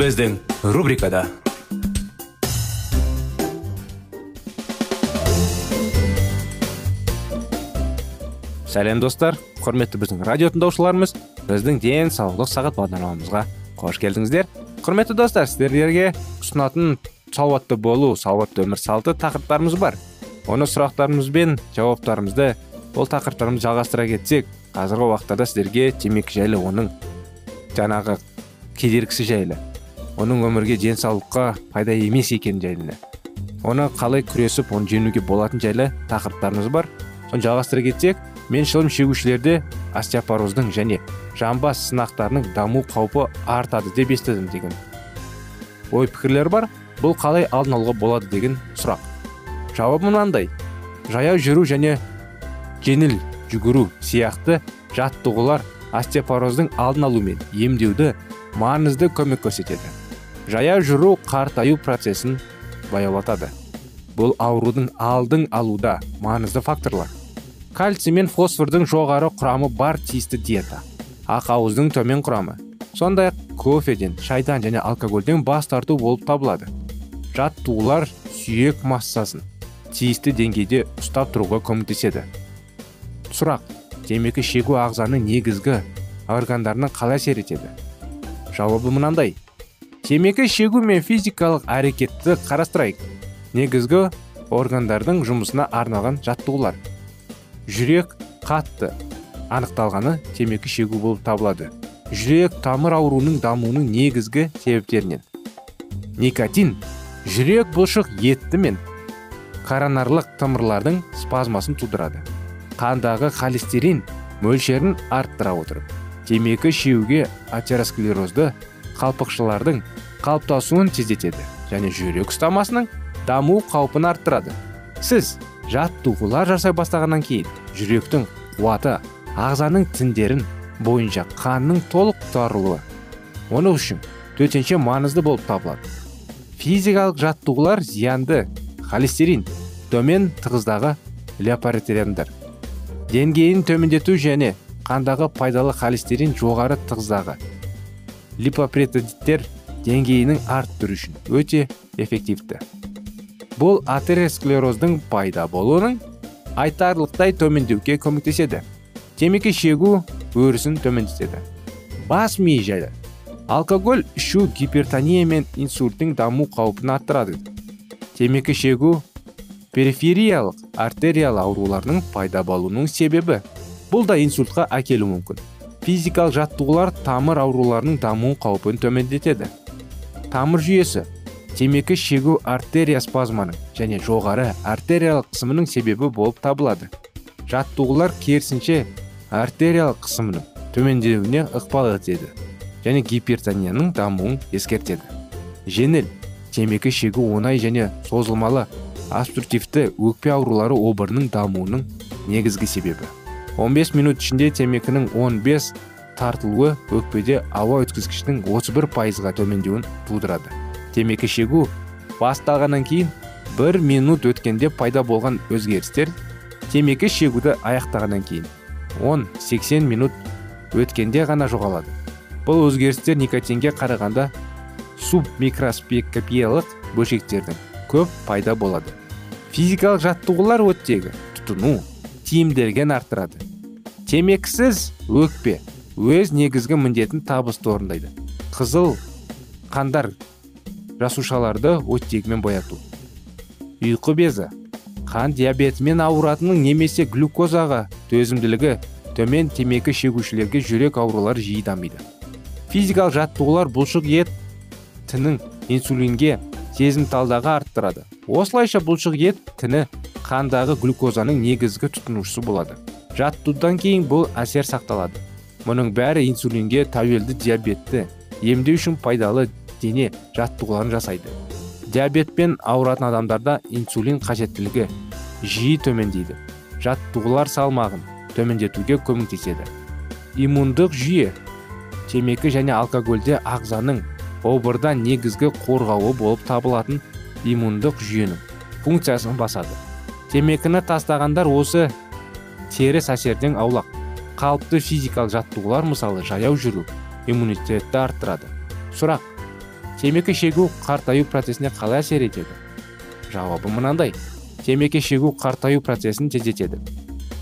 Біздің рубрикада сәлем достар құрметті біздің радио тыңдаушыларымыз біздің денсаулық сағат бағдарламамызға қош келдіңіздер құрметті достар сіздерге ұсынатын салауатты болу салауатты өмір салты тақырыптарымыз бар оны сұрақтарымыз бен жауаптарымызды ол тақырыптарымызды жалғастыра кетсек қазіргі уақыттарда сіздерге темекі жайлы оның жаңағы кедергісі жайлы оның өмірге денсаулыққа пайда емес екені жайлы. Оны қалай күресіп оны жеңуге болатын жайлы тақырыптарымыз бар. Соны жалғастыра кетсек мен шылым шегушілерде остеопороздың және жамбас сынақтарының даму қаупі артады деп естідім деген. Ой пікірлер бар бұл қалай алдын алуға болады деген сұрақ. Жауабы мынандай. Жаяу жүру және жеңіл жүгіру сияқты жаттығулар остеопороздың алдын алу мен емдеуді маңызды көмек көрсетеді. Жаяу жүру қартаю процесін баяулатады. Бұл аурудың алдын алуда маңызды факторлар. Кальций мен фосфордың жоғары құрамы бар тиісті диета ақауыздың төмен құрамы сондай ақ кофеден шайдан және алкогольден бас тарту болып табылады. Жаттығулар сүйек массасын тиісті деңгейде ұстап тұруға көмектеседі. Сұрақ темекі шегу ағзаның негізгі органдарына қалай әсер етеді? Жауабы мынандай. Темекі шегу мен физикалық әрекетті қарастырайық. Негізгі органдардың жұмысына арналған жаттығулар. Жүрек қатты. Анықталғаны темекі шегу болып табылады. Жүрек тамыр ауруының дамуының негізгі себептерінен. Никотин жүрек бұлшық етті мен коронарлық тамырлардың спазмасын тудырады. Қандағы холестерин мөлшерін арттыра отырып темекі шеуге атеросклерозды қалпықшылардың қалыптасуын тездетеді және жүрек ұстамасының даму қаупін арттырады. Сіз жаттығулар жасай бастағаннан кейін жүректің қуаты ағзаның тіндерін бойынша қанның толық тарылуы оны үшін төтенше маңызды болып табылады. Физикалық жаттығулар зиянды холестерин төмен тығыздағы леопаритериандар деңгейін төмендету және қандағы пайдалы холестерин жоғары тығыздағы липопретодиттер деңгейінің арттыру үшін өте эффективті. Бұл атеросклероздың пайда болуының айтарлықтай төмендеуге көмектеседі. Темекі шегу өрісін төмендетеді. Бас ми жайлы. Алкоголь ішу гипертония мен инсульттің даму қаупін арттырады. Темекі шегу перифериялық артериялы аурулардың пайда болуының себебі. Бұл да инсультқа әкелуі мүмкін. Физикалық жаттығулар тамыр ауруларының даму қаупін төмендетеді. Тамыр жүйесі темекі шегу артерия спазманың және жоғары артериялық қысымының себебі болып табылады. Жаттығулар керісінше артериялық қысымның төмендеуіне ықпал етеді және гипертонияның дамуын ескертеді. Жеңіл темекі шегу оңай және созылмалы обструктивті өкпе аурулары обырының дамуының негізгі себебі. 15 минут ішінде темекінің 15 тартылуы өкпеде ауа өткізгіштің 31 пайызға төмендеуін тудырады. Темекі шегу басталғаннан кейін бір минут өткенде пайда болған өзгерістер темекі шегуді аяқтағаннан кейін 10-80 минут өткенде ғана жоғалады. Бұл өзгерістер никотинге қарағанда субмикроскопиялық бөлшектердің көп пайда болады. Физикалық жаттығулар оттегі тұтыну тиімділігін арттырады. Темекісіз өкпе өз негізгі міндетін табысты орындайды қызыл қандар жасушаларды оттегімен бояту. Ұйқы безі қан диабетімен ауыратынның немесе глюкозаға төзімділігі төмен темекі шегушілерге жүрек аурулары жиі дамиды. Физикалық жаттығулар бұлшық ет тінің инсулинге сезімталдағы арттырады. Осылайша бұлшық ет тіні қандағы глюкозаның негізгі тұтынушысы болады. Жаттығудан кейін бұл әсер сақталады. Мұның бәрі инсулинге тәуелді диабетті емдеу үшін пайдалы дене жаттығуларын жасайды. Диабетпен ауыратын адамдарда инсулин қажеттілігі жиі төмендейді. Жаттығулар салмағын төмендетуге көмектеседі. Иммундық жүйе темекі және алкогольде ағзаның обырдан негізгі қорғауы болып табылатын иммундық жүйенің функциясын басады. Темекіні тастағандар осы теріс әсерден аулақ. Қалыпты физикалық жаттығулар мысалы жаяу жүру иммунитетті арттырады. Сұрақ темекі шегу қартаю процесіне қалай әсер етеді? Жауабы мынандай. Темекі шегу қартаю процесін тездетеді.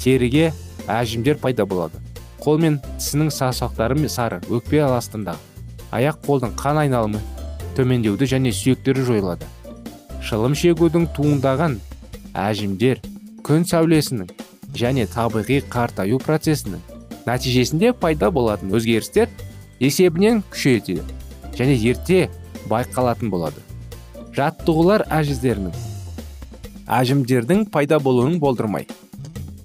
Теріге әжімдер пайда болады. Қол мен тісінің саусақтары сары өкпе астындағы аяқ қолдың қан айналымы төмендеуді және сүйектері жойылады. Шылым шегудің туындаған әжімдер күн сәулесінің және табиғи қартаю процесінің нәтижесінде пайда болатын өзгерістер есебінен күшейтеді және ерте байқалатын болады. Жаттығулар әжіздерінің әжімдердің пайда болуын болдырмай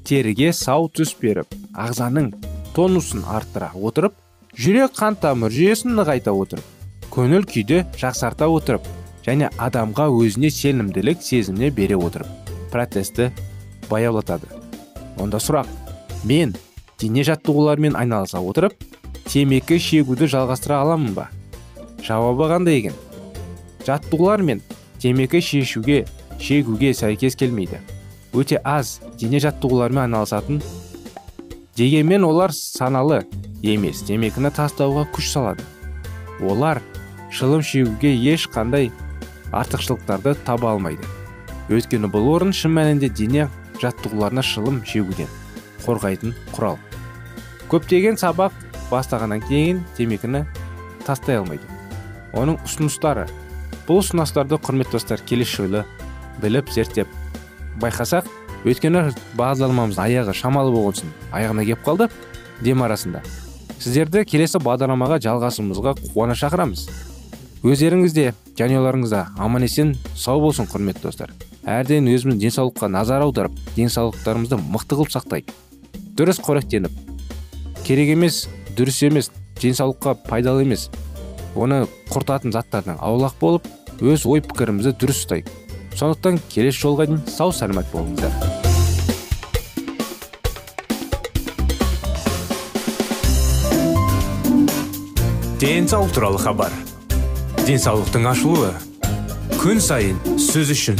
теріге сау түс беріп ағзаның тонусын арттыра отырып жүрек қан тамыр жүйесін нығайта отырып көңіл күйді жақсарта отырып және адамға өзіне сенімділік сезіміне бере отырып. Процесті баяулатады. Онда сұрақ. Мен дене жаттығуларымен айналыса отырып темекі шегуді жалғастыра аламын ба? Жауабы қандай екен? Жаттығулар мен темекі шешуге шегуге сәйкес келмейді. Өте аз дене жаттығуларымен айналысатын дегенмен олар саналы емес темекіні тастауға күш салады. Олар шылым шегуге ешқандай артықшылықтарды таба алмайды. Өйткені бұл орын шын мәнінде дене жаттығуларына шылым шегуден қорғайтын құрал. Көптеген сабақ бастағаннан кейін темекіні тастай алмайды. Оның ұсыныстары бұл ұсыныстарды құрметті достар келесі жолы біліп зерттеп байқасақ өйткені бағдарламамыздың аяғы шамалы болғасын аяғына келіп қалды. Дем арасында сіздерді келесі бағдарламаға жалғасуымызға қуана шақырамыз. Өздеріңіз де жанұяларыңызда аман есен сау болсын құрметті достар. Әрдайым өзіміздің денсаулыққа назар аударып денсаулықтарымызды мықты қылып сақтайық. Дұрыс қоректеніп. Керек емес дұрыс емес денсаулыққа пайдалы емес. Оны құртатын заттардан аулақ болып өз ой пікірімізді дұрыс ұстайық. Сондықтан келесі жолға дейін сау сәлемет болыңыздар. Денсаулық туралы хабар. Денсаулықтың ашылуы. Күн сайын сөз үшін.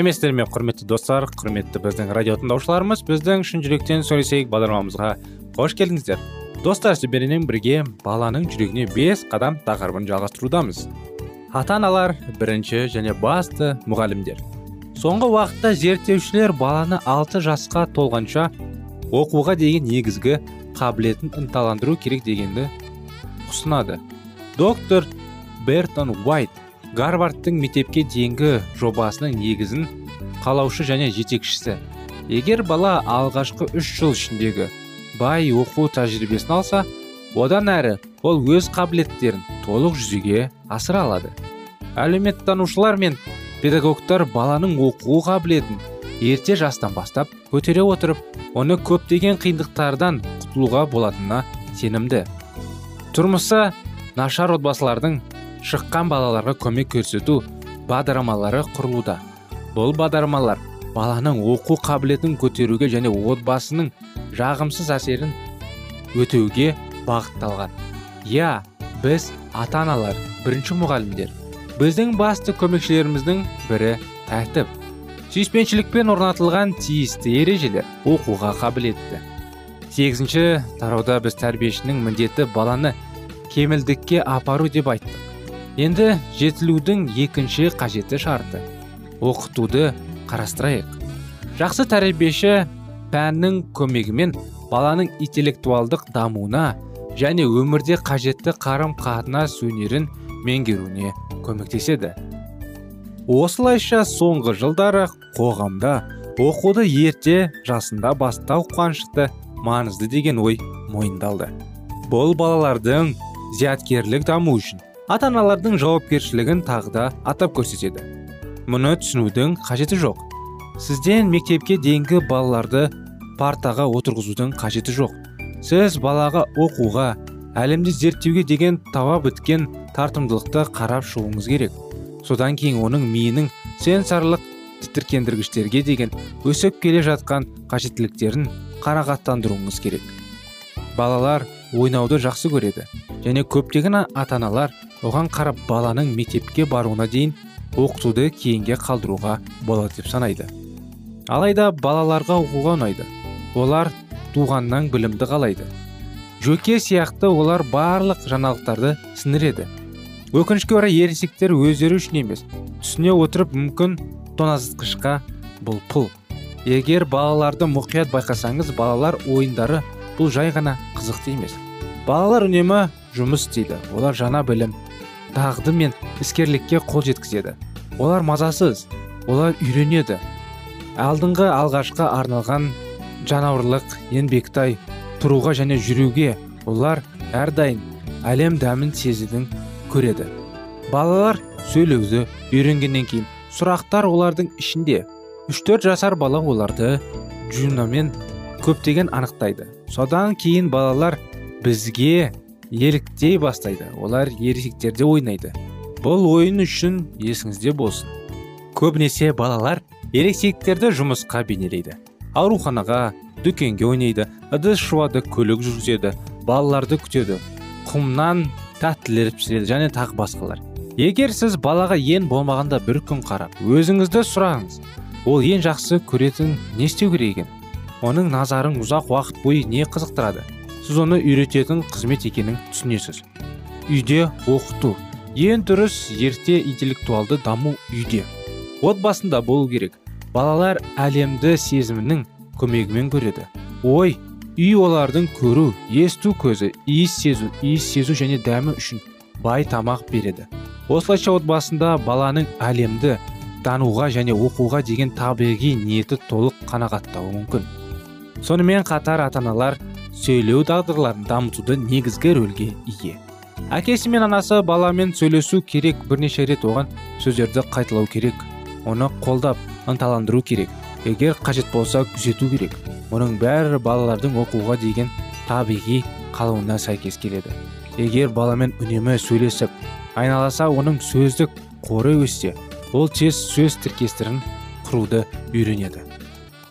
Сәлеметсіздер ме құрметті достар құрметті біздің радио тыңдаушыларымыз біздің шын жүректен сөйлесейік бағдарламамызға қош келдіңіздер. Достар сіздермен бірге баланың жүрегіне бес қадам тақырыбын жалғастырудамыз. Ата аналар бірінші және басты мұғалімдер. Соңғы уақытта зерттеушілер баланы алты жасқа толғанша оқуға деген негізгі қабілетін ынталандыру керек дегенді ұсынады. Доктор бертон уайт гарвардтың мектепке дейінгі жобасының негізін қалаушы және жетекшісі. Егер бала алғашқы үш жыл ішіндегі бай оқу тәжірибесін алса одан әрі ол өз қабілеттерін толық жүзеге асыра алады. Әлеуметтанушылар мен педагогтар баланың оқу қабілетін ерте жастан бастап көтере отырып оны көптеген қиындықтардан құтылуға болатынына сенімді. Тұрмысы нашар отбасылардың шыққан балаларға көмек көрсету бағдарламалары құрылуда. Бұл бағдарламалар баланың оқу қабілетін көтеруге және отбасының жағымсыз әсерін өтеуге бағытталған. Иә біз ата аналар бірінші мұғалімдер біздің басты көмекшілеріміздің бірі тәртіп сүйіспеншілікпен орнатылған тиісті ережелер оқуға қабілетті. Сегізінші тарауда біз тәрбиешінің міндеті баланы кемелдікке апару деп айттық. Енді жетілудің екінші қажеті шарты. Оқытуды қарастырайық. Жақсы тәрбиеші пәннің көмегімен баланың интеллектуалдық дамуына және өмірде қажетті қарым қатынас өнерін меңгеруіне көмектеседі. Осылайша соңғы жылдары қоғамда оқуды ерте жасында бастау қуанышты маңызды деген ой мойындалды. Бұл балалардың зияткерлік даму үшін ата аналардың жауапкершілігін тағы да атап көрсетеді. Мұны түсінудің қажеті жоқ. Сізден мектепке дейінгі балаларды партаға отырғызудың қажеті жоқ. Сіз балаға оқуға әлемді зерттеуге деген тауа біткен тартымдылықты қарап шығуыңыз керек. Содан кейін оның миының сенсорлық тітіркендіргіштерге деген өсіп келе жатқан қажеттіліктерін қанағаттандыруыңыз керек. Балалар ойнауды жақсы көреді және көптеген ата аналар оған қарап баланың мектепке баруына дейін оқытуды кейінге қалдыруға болады деп санайды. Алайда балаларға оқуға ұнайды. Олар туғаннан білімді қалайды. Жөке сияқты олар барлық жаңалықтарды сіңіреді. Өкінішке орай ересектер өздері үшін емес түсіне отырып мүмкін тоңазытқышқа бұл пұл. Егер балаларды мұқият байқасаңыз балалар ойындары бұл жай ғана қызықты емес. Балалар үнемі жұмыс істейді. Олар жаңа білім дағды мен іскерлікке қол жеткізеді. Олар мазасыз олар үйренеді. Алдыңғы алғашқы арналған жанауырлық еңбектай тұруға және жүруге олар әрдайым әлем дәмін сезудің көреді. Балалар сөйлеуді үйренгеннен кейін сұрақтар олардың ішінде 3-4 жасар бала оларды жунамен көптеген анықтайды. Содан кейін балалар бізге еліктей бастайды. Олар ересектерде ойнайды. Бұл ойын үшін есіңізде болсын. Көбінесе балалар ересектерді жұмысқа бейнелейді. Ауруханаға дүкенге ойнайды ыдыс жуады көлік жүргізеді балаларды күтеді құмнан тәттілер пісіреді және тағы басқалар. Егер сіз балаға ең болмағанда бір күн қарап өзіңізді сұраңыз ол ең жақсы көретін не істеу керек екен? Оның назарын ұзақ уақыт бойы не қызықтырады? Сіз оны үйрететін қызмет екенін түсінесіз. Үйде оқыту. Ең дұрыс ерте интеллектуалды даму үйде. Отбасында болу керек. Балалар әлемді сезімінің көмегімен көреді. Ой үй олардың көру есту көзі иіс сезу иіс сезу және дәмі үшін бай тамақ береді. Осылайша отбасында баланың әлемді тануға және оқуға деген табиғи ниеті толық қанағаттауы мүмкін. Сонымен қатар ата аналар сөйлеу дағдыларын дамытуды негізгі рөлге ие. Әкесі мен анасы баламен сөйлесу керек бірнеше рет оған сөздерді қайталау керек оны қолдап ынталандыру керек. Егер қажет болса күзету керек. Мұның бәрі балалардың оқуға деген табиғи қалуына сәйкес келеді. Егер баламен үнемі сөйлесіп айналаса оның сөздік қоры өссе ол тез сөз тіркестерін құруды үйренеді.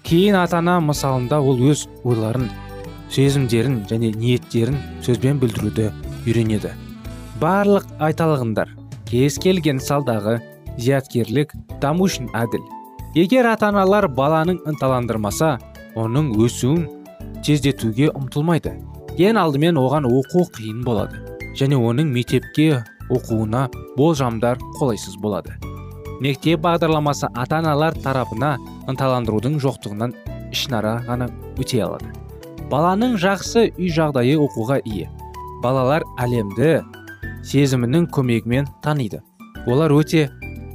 Кейін ата ана мысалында ол өз ойларын сезімдерін және ниеттерін сөзбен білдіруді үйренеді. Барлық айталығындар кез келген салдағы зияткерлік даму үшін әділ. Егер ата аналар баланың ынталандырмаса оның өсуін тездетуге ұмтылмайды. Ең алдымен оған оқу қиын болады және оның мектепке оқуына болжамдар қолайсыз болады. Мектеп бағдарламасы ата аналар тарапына ынталандырудың жоқтығынан ішінара ғана өте алады. Баланың жақсы үй жағдайы оқуға ие. Балалар әлемді сезімінің көмегімен таниды. Олар өте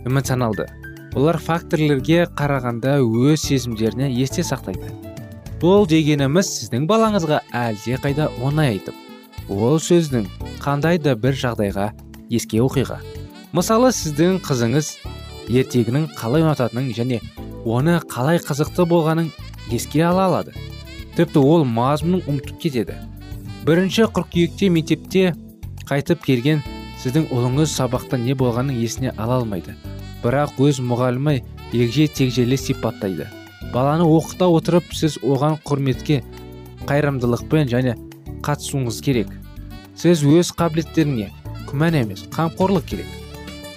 эмоционалды. Олар факторлерге қарағанда өз сезімдеріне есте сақтайды. Бұл дегеніміз сіздің балаңызға әлде қайда оңай айтып ол сөздің қандай да бір жағдайға еске оқиға. Мысалы сіздің қызыңыз ертегінің қалай ұнататынын және оны қалай қызықты болғанын еске ала алады. Тіпті ол мазмұнын ұмытып кетеді. Бірінші қыркүйекте мектепте қайтып келген сіздің ұлыңыз сабақта не болғанын есіне ала алмайды. Бірақ өз мұғалімі егже тегжейлі сипаттайды. Баланы оқыта отырып сіз оған құрметке қайырымдылықпен және қатысуыңыз керек. Сіз өз қабілеттеріңе күмән емес қамқорлық керек.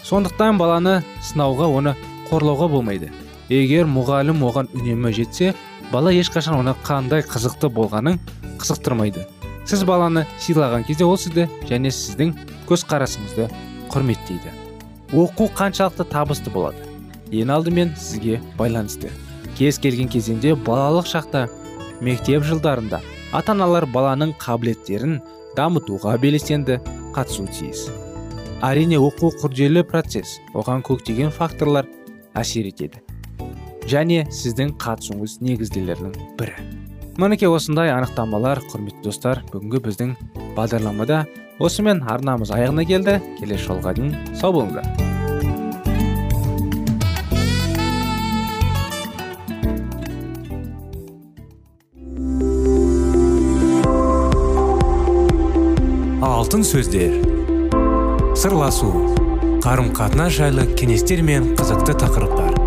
Сондықтан баланы сынауға оны қорлауға болмайды. Егер мұғалім оған үнемі жетсе бала ешқашан оны қандай қызықты болғанын қызықтырмайды. Сіз баланы сыйлаған кезде ол сізді және сіздің көзқарасыңызды құрметтейді. Оқу қаншалықты табысты болады. Ең алдымен сізге байланысты. Кез келген кезеңде балалық шақта мектеп жылдарында ата аналар баланың қабілеттерін дамытуға белсенді қатысуы тиіс. Әрине оқу күрделі процесс. Оған көктеген факторлар әсер етеді. Және сіздің қатысуыңыз негізділерінің бірі. Мінекей осындай анықтамалар құрметті достар бүгінгі біздің бағдарламада осымен арнамыз аяғына келді. Келесі жолға дейін сау болыңыздар. Алтын сөздер. Сырласу. Қарым қатынас жайлы кеңестер мен қызықты тақырыптар.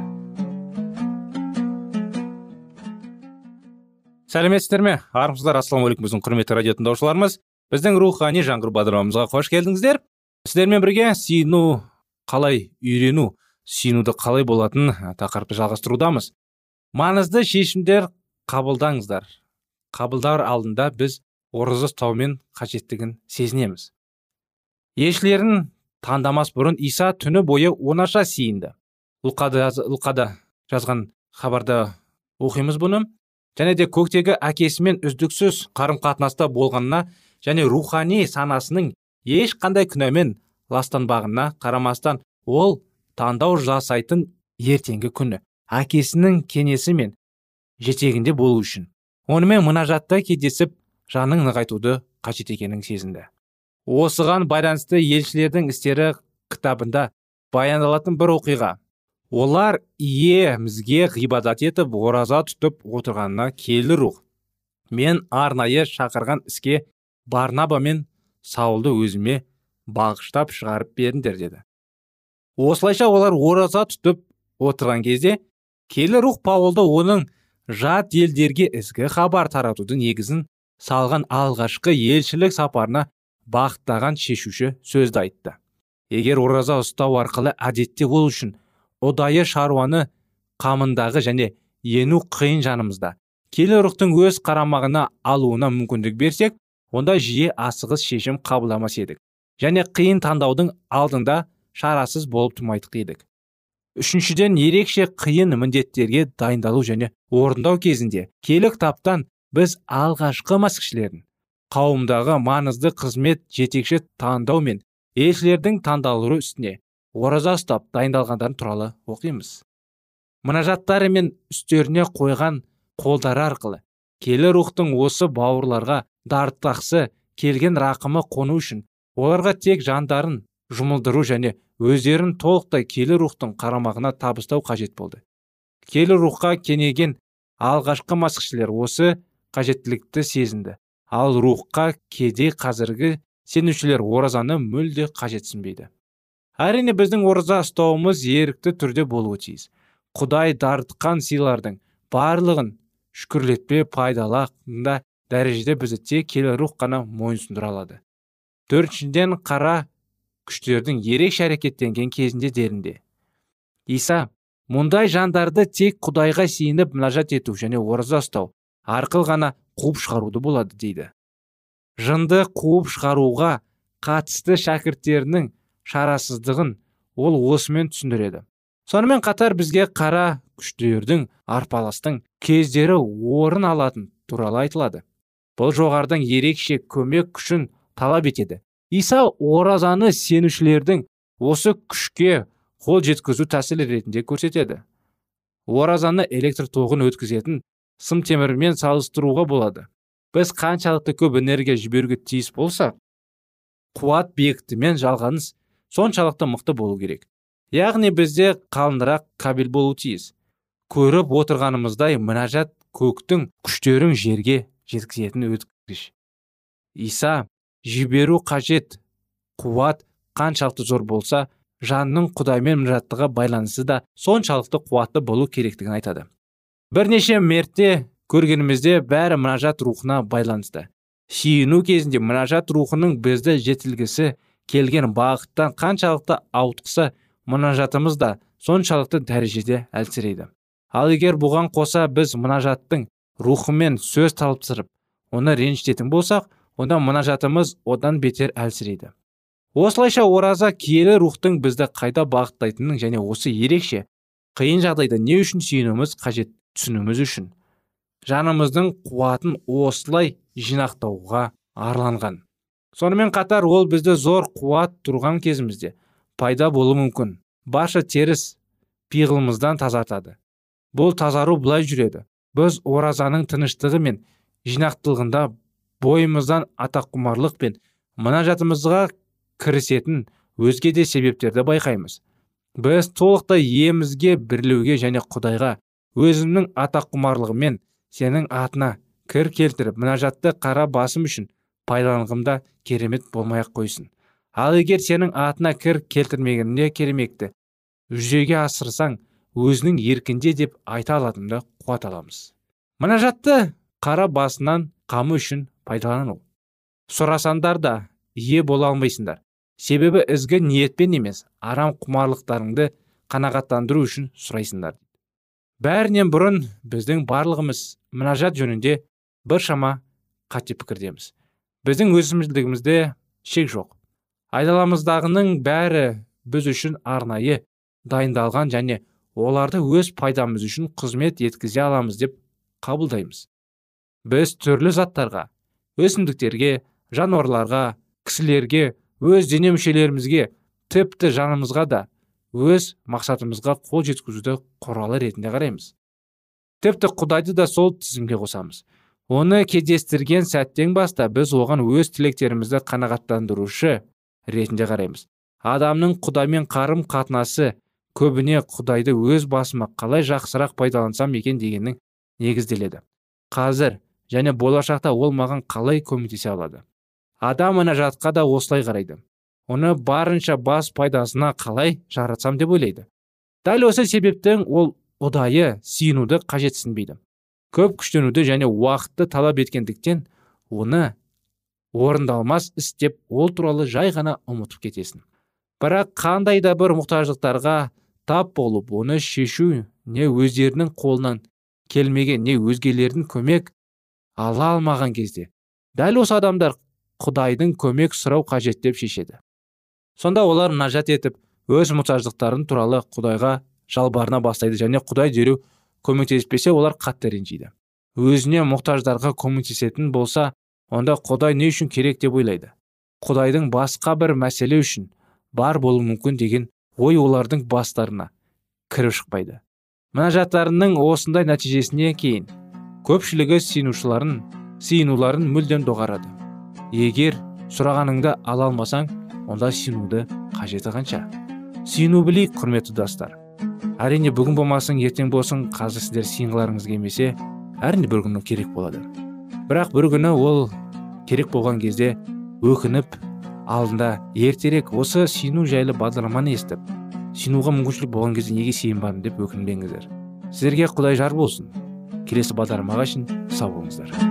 Сәлеметсіздер ме? Армысыздар ассалаумағалейкум біздің құрметті радио тыңдаушыларымыз. Біздің рухани жаңғыру бағдарламамызға қош келдіңіздер. Сіздермен бірге сүйіну қалай үйрену сүйінуді қалай болатын тақырыпты жалғастырудамыз. Маңызды шешімдер қабылдаңыздар. Қабылдар алдында біз ораза ұстаумен қажеттігін сезінеміз. Елшілерін таңдамас бұрын иса түні бойы оңаша сиынды лұқада, лұқада жазған хабарда оқимыз бұны. Және де көктегі әкесімен үздіксіз қарым қатынаста болғанына және рухани санасының ешқандай күнәмен ластанбағына қарамастан ол таңдау жасайтын ертеңгі күні. Әкесінің кенесі мен жетегінде болу үшін. Онымен мұнажатта кездесіп жанын нығайтуды қажет екенін сезінді. Осыған байланысты елшілердің істері кітабында баяндалатын бір оқиға. Олар иемізге ғибадат етіп ораза тұтып отырғанына келі рух. Мен арнайы шақырған іске барнаба мен саулды өзіме бағыштап шығарып беріңдер деді. Осылайша олар ораза тұтып отырған кезде келі рух паулды оның жат елдерге ізгі хабар таратудың негізін салған алғашқы елшілік сапарына бағыттаған шешуші сөзді айтты. Егер ораза ұстау арқылы әдетте ол үшін ұдайы шаруаны қамындағы және ену қиын жанымызда. Келі рухтың өз қарамағына алуына мүмкіндік берсек онда жиі асығыс шешім қабылдамас едік. Және қиын таңдаудың алдында шарасыз болып тұрмайтық едік. Үшіншіден ерекше қиын міндеттерге дайындалу және орындау кезінде келі кітаптан біз алғашқы маскішілердің қауымдағы маңызды қызмет жетекші таңдау мен елшілердің таңдалуы үстіне ораза ұстап дайындалғандары туралы оқимыз. Мұнажаттары мен үстеріне қойған қолдары арқылы келі рухтың осы бауырларға дартақсы келген рақымы қону үшін оларға тек жандарын жұмылдыру және өздерін толықтай келі рухтың қарамағына табыстау қажет болды. Келі рухқа кенеген алғашқы масқішілер осы қажеттілікті сезінді. Ал рухқа кеде қазіргі сенушілер оразаны мүлде қажетсінбейді. Әрине біздің ораза ұстауымыз ерікті түрде болуы тиіс. Құдай дарытқан сыйлардың барлығын шүкірлетпе пайдалақында дәрежеде бізді тек келі рух қана мойынсұндыра алады. Төртіншіден қара күштердің ерекше әрекеттенген кезінде дерінде. Иса мұндай жандарды тек құдайға сиініп мінәжат ету және ораза ұстау арқылы ғана қуып шығаруды болады дейді. Жынды қуып шығаруға қатысты шәкірттерінің шарасыздығын ол осымен түсіндіреді. Сонымен қатар бізге қара күштердің арпаластың кездері орын алатын туралы айтылады. Бұл жоғарыдан ерекше көмек күшін талап етеді. Иса оразаны сенушілердің осы күшке қол жеткізу тәсілі ретінде көрсетеді. Оразаны электр тоғын өткізетін сым темірмен салыстыруға болады. Біз қаншалықты көп энергия жіберуге тиіс болсақ қуат биіктімен жалғаныс соншалықты мықты болу керек. Яғни бізде қалынырақ кабель болу тиіс. Көріп отырғанымыздай мінәжат көктің күштерін жерге жеткізетін өткізгіш иса жіберу қажет. Қуат қаншалықты зор болса жанның құдаймен мінәжаттығы байланысы да соншалықты қуатты болу керектігін айтады. Бірнеше мерте көргенімізде бәрі мінәжат рухына байланысты. Сүйіну кезінде мінәжат рухының бізді жетілгісі келген бағыттан қаншалықты ауытқыса мұнажатымыз да соншалықты дәрежеде әлсірейді. Ал егер бұған қоса біз мұнажаттың рухымен сөз талыптырып оны ренжітетін болсақ онда мұнажатымыз одан бетер әлсірейді. Осылайша ораза киелі рухтың бізді қайда бағыттайтынын және осы ерекше қиын жағдайда не үшін сүйінуіміз қажет түсінуіміз үшін жанымыздың қуатын осылай жинақтауға арланған сонымен қатар ол бізді зор қуат тұрған кезімізде пайда болуы мүмкін. Барша теріс пиғылымыздан тазартады. Бұл тазару былай жүреді. Біз оразаның тыныштығы мен жинақтылығында бойымыздан атаққұмарлық пен мұнажатымызға кірісетін өзге де себептерді байқаймыз. Біз толықтай иемізге бірлеуге және құдайға өзімнің атаққұмарлығыммен сенің атына кір келтіріп мұнажатты қара басым үшін пайдаланғымда керемет болмай ақ қойсын. Ал егер сенің атына кір келтірмегенде керемекті? Жүзеге асырсаң өзінің еркінде деп айта алатынымда қуат аламыз. Мінәжатты қара басынан қамы үшін пайдалану сұрасаңдар да ие бола алмайсыңдар. Себебі ізгі ниетпен емес арам құмарлықтарыңды қанағаттандыру үшін сұрайсыңдар. Бәрінен бұрын біздің барлығымыз мінәжат жөнінде шама қате пікірдеміз біздің өсімдігімізде шек жоқ. Айдаламыздағының бәрі біз үшін арнайы дайындалған және оларды өз пайдамыз үшін қызмет еткізе аламыз деп қабылдаймыз. Біз түрлі заттарға өсімдіктерге жануарларға кісілерге өз дене мүшелерімізге тіпті жанымызға да өз мақсатымызға қол жеткізуді құралы ретінде қараймыз. Тіпті құдайды да сол тізімге қосамыз. Оны кездестірген сәттен баста біз оған өз тілектерімізді қанағаттандырушы ретінде қараймыз. Адамның құдаймен қарым қатынасы көбіне құдайды өз басыма қалай жақсырақ пайдалансам екен дегеннің негізделеді. Қазір және болашақта ол маған қалай көмектесе алады? Адам жатқа да осылай қарайды. Оны барынша бас пайдасына қалай жаратсам деп ойлайды. Дәл осы себептен ол ұдайы сиынуды қажетсінбейді көп күштенуді және уақытты талап еткендіктен оны орындалмас іс деп ол туралы жай ғана ұмытып кетесің. Бірақ қандай да бір мұқтаждықтарға тап болып оны шешу не өздерінің қолынан келмеген не өзгелердің көмек ала алмаған кезде дәл осы адамдар құдайдың көмек сұрау қажет деп шешеді. Сонда олар нажат етіп өз мұқтаждықтарын туралы құдайға жалбарына бастайды және құдай дереу көмектеспесе олар қатты ренжиді. Өзіне мұқтаждарға көмектесетін болса онда құдай не үшін керек деп ойлайды? Құдайдың басқа бір мәселе үшін бар болуы мүмкін деген ой олардың бастарына кіріп шықпайды. Мінәжаттарының осындай нәтижесіне кейін көпшілігі сиынушыларын сиынуларын мүлдем доғарады. Егер сұрағаныңды ала алмасаң онда сиынуды қажеті қанша? Сиыну білейік құрметті достар. Әрине бүгін болмасын ертең болсын қазір сіздер сиынғыларыңыз келмесе әрине бір күні керек болады. Бірақ бір күні ол керек болған кезде өкініп алдында ертерек осы сену жайлы бағдарламаны естіп сенуға мүмкіншілік болған кезде неге сенбадым деп өкінбеңіздер. Сіздерге құдай жар болсын. Келесі бағдарламаға шейін сау болыңыздар.